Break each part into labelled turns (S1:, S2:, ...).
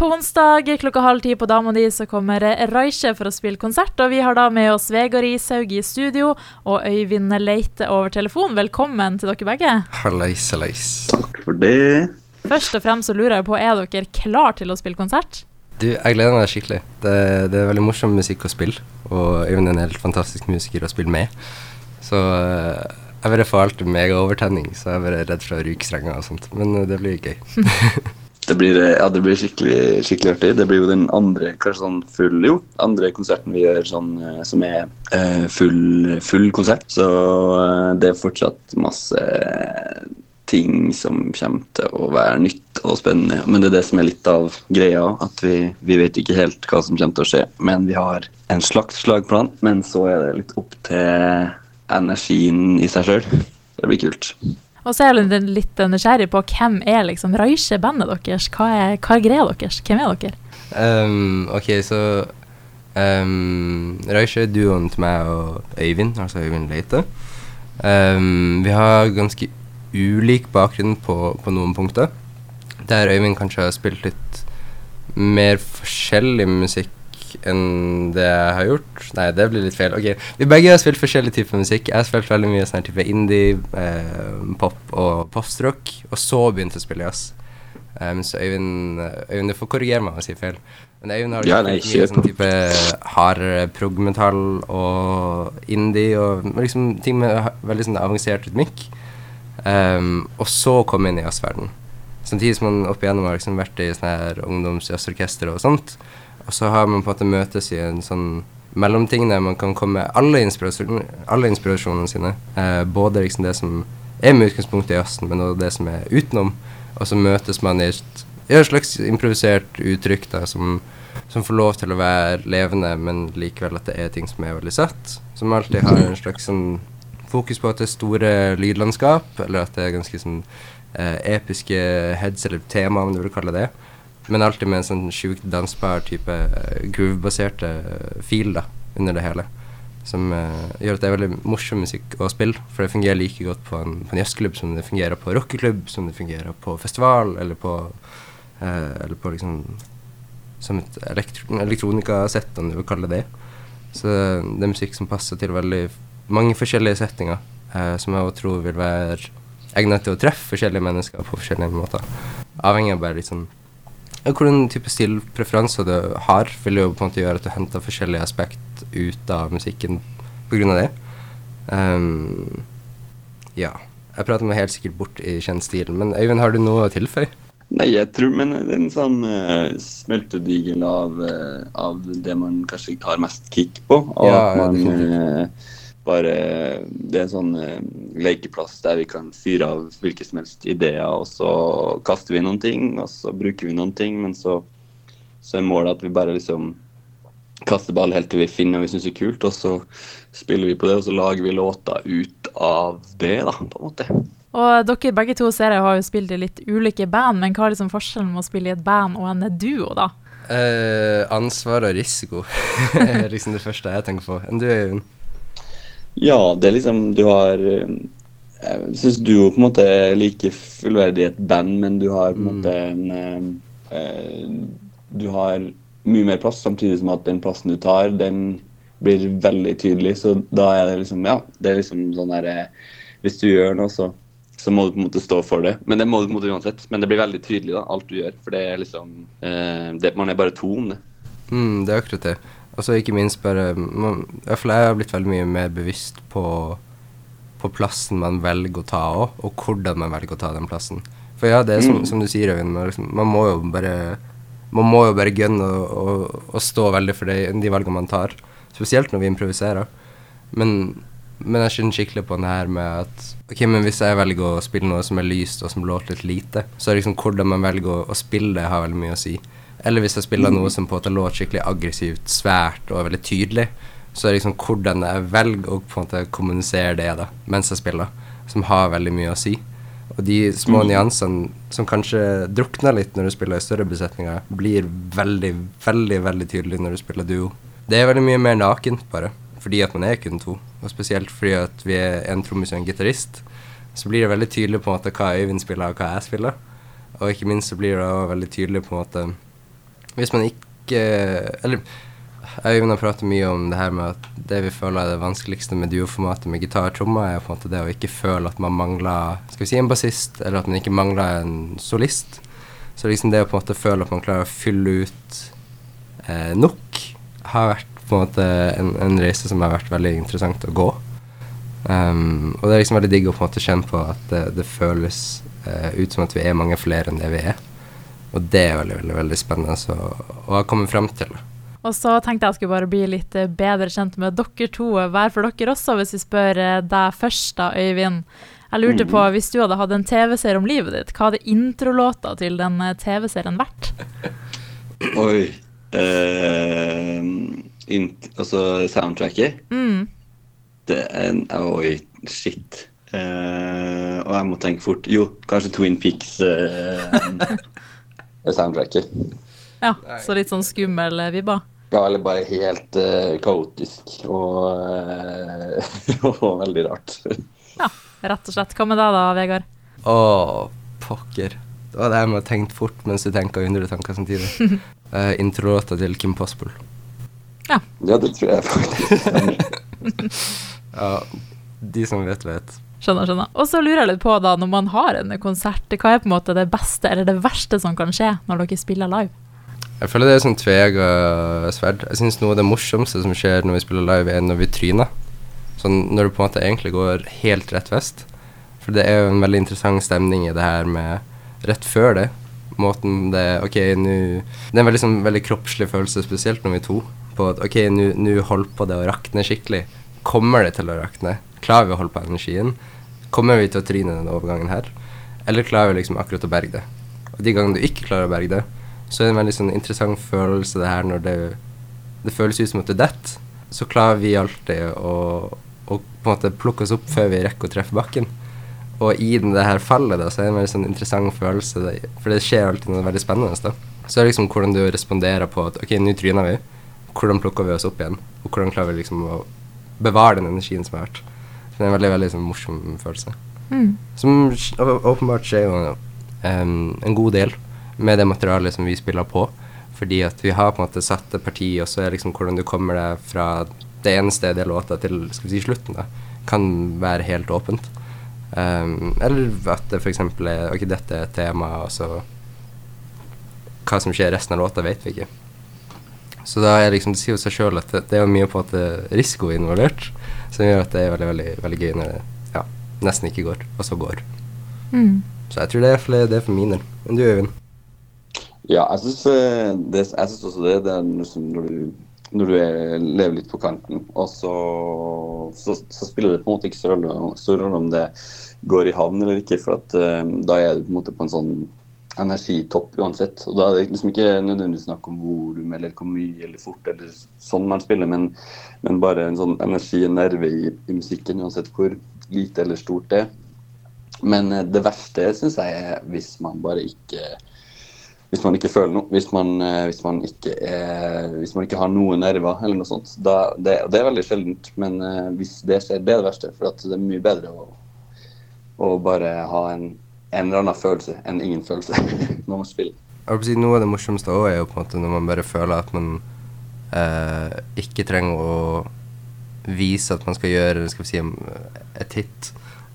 S1: På onsdag klokka halv ti på Dama di så kommer Reiche for å spille konsert. Og vi har da med oss Vegard Ishaug i studio og Øyvind Leite over telefon. Velkommen til dere begge.
S2: Hallais, hallais.
S3: Takk for det.
S1: Først og fremst så lurer jeg på, er dere klar til å spille konsert?
S2: Du, jeg gleder meg skikkelig. Det, det er veldig morsom musikk å spille, og Øyvind er en helt fantastisk musiker å spille med. Så eh, jeg bare får alltid megaovertenning, så jeg er bare redd for å ryke strenger og sånt. Men eh, det blir gøy.
S3: Det blir, eh, ja, det blir skikkelig, skikkelig artig. Det blir jo den andre kanskje sånn full, jo, andre konserten vi gjør sånn, eh, som er eh, full, full konsert. Så eh, det er fortsatt masse ting som kommer til å være nytt og spennende. Men det er det som er litt av greia, at vi, vi vet ikke helt hva som kommer til å skje. Men vi har en slags slagplan, men så er det litt opp til energien i seg sjøl. Det blir kult.
S1: Og så er jeg litt nysgjerrig på hvem er liksom Raisje-bandet deres? Hva er, hva er greia deres? Hvem er dere?
S2: Um, ok, så um, Raisje er duoen til meg og Øyvind, altså Øyvind Leite. Um, vi har ganske ulik bakgrunn på, på noen punkter. Der Øyvind kanskje har spilt litt mer forskjellig musikk enn det jeg har gjort. Nei, det blir litt feil. Ok, Vi begge har spilt forskjellig type musikk. Jeg har spilt veldig mye sånn type indie, eh, pop og postrock, og så begynte jeg å spille jazz. Um, så Øyvind, Øyvind, du får korrigere meg hvis jeg sier feil. Men Øyvind har
S3: ja, nei,
S2: mye sånn type hard prog-metall og indie og liksom ting med veldig sånn avansert rytmikk. Um, og så komme inn i jazzverdenen. Samtidig som man opp igjennom har liksom vært i sånne her ungdomsjazzorkester og sånt. Og så har man på en måte møtes i en sånn mellomting der man kan komme med alle, inspirasjon, alle inspirasjonene sine. Eh, både liksom det som er med utgangspunkt i jazzen, men også det som er utenom. Og så møtes man i et, i et slags improvisert uttrykk da, som, som, får lov til å være levende, men likevel at det er ting som er veldig søtt. Som alltid har en slags sånn fokus på at det er store lydlandskap, eller at det er ganske sånn eh, episke heads eller tema, om du vil kalle det. Men alltid med en sånn sjukt dansbar type uh, groove-baserte feel da, under det hele. Som uh, gjør at det er veldig morsom musikk å spille. For det fungerer like godt på en, en jazzklubb som det fungerer på rockeklubb, som det fungerer på festival, eller på, eller på liksom Som et elektro elektronikasett, om du vil kalle det det. Så det er musikk som passer til veldig mange forskjellige settinger, som jeg tror vil være egnet til å treffe forskjellige mennesker på forskjellige måter. Avhengig av bare litt sånn hvordan type stilpreferanser du har, vil jo på en måte gjøre at du henter forskjellige aspekt ut av musikken pga. det. Um, ja. Jeg prater meg helt sikkert bort i kjent stil, men Øyvind, har du noe å tilføye?
S3: Nei, jeg tror men det er en sånn uh, smeltedigel av, uh, av det man kanskje har mest kick på. Og ja, at man bare Det er en sånn uh, lekeplass der vi kan fyre av hvilke som helst ideer, og så kaster vi noen ting, og så bruker vi noen ting, men så, så er målet at vi bare liksom kaster ball helt til vi finner noe vi syns er kult, og så spiller vi på det, og så lager vi låter ut av det, da, på en måte.
S1: Og dere begge to ser jeg har jo spilt i litt ulike band, men hva er liksom forskjellen med å spille i et band og en duo, da?
S2: Eh, ansvar og risiko er liksom det første jeg tenker på. Enn du, Øyvind?
S3: Ja, det er liksom Du har eh, Jeg syns du på en måte er like fullverdig et band, men du har på en måte mm. en eh, Du har mye mer plass, samtidig som at den plassen du tar, den blir veldig tydelig. Så da er det liksom Ja, det er liksom sånn herre eh, Hvis du gjør noe, så, så må du på en måte stå for det. Men det må du på en måte uansett. Men det blir veldig tydelig, da, alt du gjør. For det er liksom eh, det, Man er bare to om det.
S2: Mm, det er akkurat det. Og så ikke minst bare man, jeg har blitt veldig mye mer bevisst på, på plassen man velger å ta òg, og hvordan man velger å ta den plassen. For ja, det er som, mm. som du sier, Øyvind, man, liksom, man, må jo bare Man må jo bare gunne og, og, og, stå veldig for de, de valgene man tar. Spesielt når vi improviserer. Men, men jeg skjønner skikkelig på det her med at Ok, men hvis jeg velger å spille noe som er lyst, og som låter litt lite, så er liksom hvordan man velger å, å spille det, har veldig mye å si. Eller hvis jeg spiller noe som på en måte låter skikkelig aggressivt, svært og veldig tydelig, så er det liksom hvordan jeg velger å på en måte kommunisere det da, mens jeg spiller, som har veldig mye å si. Og de små mm. nyansene som kanskje drukner litt når du spiller i større besetninger, blir veldig, veldig veldig tydelige når du spiller duo. Det er veldig mye mer nakent, bare, fordi at man er kun to. Og spesielt fordi at vi er en trommis og en gitarist, så blir det veldig tydelig på en måte hva Øyvind spiller, og hva jeg spiller. Og ikke minst så blir det også veldig tydelig på en måte hvis man ikke Eller Øyvind har pratet mye om det her med at det vi føler er det vanskeligste med duoformatet med gitar og trommer, er på en måte det å ikke føle at man mangler skal vi si en bassist, eller at man ikke mangler en solist. Så liksom det å på en måte føle at man klarer å fylle ut eh, nok, har vært på en måte en, en, reise som har vært veldig interessant å gå. Um, og det er liksom veldig digg å på en måte kjenne på at det, det føles eh, ut som at vi er mange flere enn det vi er. Og det er veldig, veldig, veldig spennende å, å ha kommet frem til.
S1: Og så tenkte jeg skulle bare bli litt eh, bedre kjent med dere to, hver for dere også, hvis vi spør eh, deg først, da, Øyvind. Jeg lurte på, mm. hvis du hadde hatt en TV-serie om livet ditt, hva hadde introlåta til den eh, TV-serien vært?
S3: Oi eh, int, Altså soundtracket? Mm. Det er en Oi, shit. Eh, og jeg må tenke fort. Jo, kanskje Twin Peaks. Uh, soundtracket.
S1: Ja, så litt sånn skummel eh, vibba?
S3: Ja, eller bare helt uh, kaotisk og, uh, og, veldig rart.
S1: ja, rett og slett. Hva med deg da, Vegard?
S2: Å, pokker. Det var det jeg må ha tenkt fort mens du tenker hundre tanker samtidig. uh, Introlåta til Kim Possible.
S1: Ja.
S3: ja, det tror jeg faktisk.
S2: ja, de som vet, vet.
S1: Skjønner, skjønner. Og så lurer jeg litt på, da, når man har en konsert, hva er på en måte det beste eller det verste som kan skje når dere spiller live?
S2: Jeg føler det er sånn tvega sverd. Jeg syns noe av det morsomste som skjer når vi spiller live, er når vi tryner. Sånn når det på en måte egentlig går helt rett vest. For det er jo en veldig interessant stemning i det her med rett før det. Måten det Ok, nå Det er en veldig, sånn, veldig kroppslig følelse, spesielt når vi to. På at ok, nå holder på det å rakne skikkelig. Kommer det til å rakne? Klarer vi å holde på energien? Kommer vi til å tryne denne overgangen her? Eller klarer vi liksom akkurat å berge det? Og de gangene du ikke klarer å berge det, så er det en veldig sånn interessant følelse det her når det, det føles ut som at det detter. Så klarer vi alltid å, å, på en måte plukke oss opp før vi rekker å treffe bakken. Og i det her fallet da, så er det en veldig sånn interessant følelse, det, for det skjer alltid noe veldig spennende. da. Så er det liksom hvordan du responderer på at ok, nå tryner vi. Hvordan plukker vi oss opp igjen? Og hvordan klarer vi liksom å bevare den energien som har vært. Det er en veldig veldig sånn, morsom følelse. Mm. Som åpenbart skjer jo um, en god del med det materialet som vi spiller på. Fordi at vi har på en måte satt et parti, og så er liksom hvordan du kommer deg fra det ene stedet i låta til skal vi si slutten, da, kan være helt åpent. Um, eller at det f.eks. er Ok, dette er et tema, og så Hva som skjer resten av låta, vet vi ikke. Så da er liksom, det sier jo seg sjøl at det, det, er mye på at risiko involvert som gjør at det er veldig, veldig, veldig gøy når det ja, nesten ikke går, og så går. Mm. Så jeg tror det er for, det er for min del. Men du, Øyvind?
S3: Ja, jeg syns eh, også det. Det er liksom når du, når du er, lever litt på kanten, og så, så, så, spiller det på en måte ikke så stor rolle om det går i havn eller ikke, for at, uh, da er du på en måte på en sånn energitopp uansett. Og da er det liksom ikke nødvendigvis snakk om volum eller hvor mye eller fort eller sånn man spiller, men, men bare en sånn energi og nerve i, i, musikken, uansett hvor lite eller stort det er. Men eh, det verste syns jeg er hvis man bare ikke hvis man ikke føler noe, hvis man, eh, hvis man, ikke, er, hvis man ikke har noen nerver eller noe sånt. Da, det, det, er veldig sjeldent, men uh, hvis det skjer, det er det verste. For det er mye bedre å, å bare ha en en eller annen følelse enn ingen følelse når man spiller.
S2: Si, noe av det morsomste òg er jo på en måte når man bare føler at man eh, ikke trenger å vise at man skal gjøre skal vi si, et hit,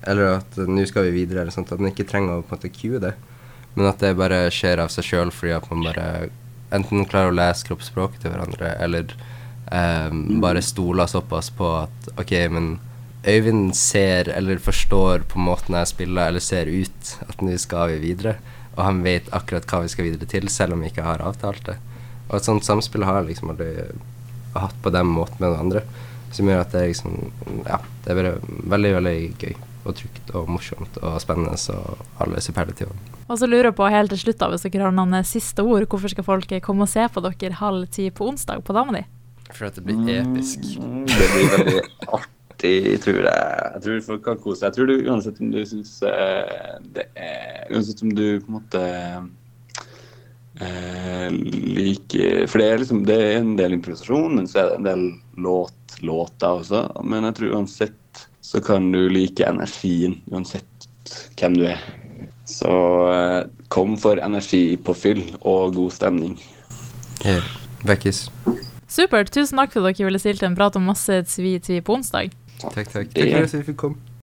S2: eller at nå skal vi videre, eller sånt, at man ikke trenger å på en måte cue det, men at det bare skjer av seg sjøl fordi at man bare enten klarer å lese kroppsspråket til hverandre, eller eh, bare stoler såpass på at OK, men Øyvind ser eller forstår på måten jeg spiller, eller ser ut at nå skal vi videre. Og han vet akkurat hva vi skal videre til, selv om vi ikke har avtalt det. Og et sånt samspill har jeg liksom aldri hatt på den måten med noen andre. Som gjør at det er liksom Ja, det er bare veldig, veldig gøy og trygt og morsomt og spennende og alle superlativene.
S1: Og så lurer jeg på helt til slutt, da, hvis dere har noen siste ord, hvorfor skal folk komme og se på dere halv ti på onsdag på Dama di?
S2: For at det blir episk.
S3: Mm, det blir veldig artig artig, tror jeg. Jeg tror folk kan kose seg. Jeg tror du uansett om du syns eh, det er Uansett om du på en måte eh, liker For det er liksom det er en del improvisasjon, men så er det en del låt, låter også. Men jeg tror uansett så kan du like energien, uansett hvem du er. Så eh, kom for energi på fyll og god stemning.
S2: Yeah. Vekkis.
S1: Supert. Tusen takk for at dere ville stilt en prat om masse tvi-tvi på onsdag.
S2: Takk, takk.
S3: Det-
S2: Takk for at vi fikk komme.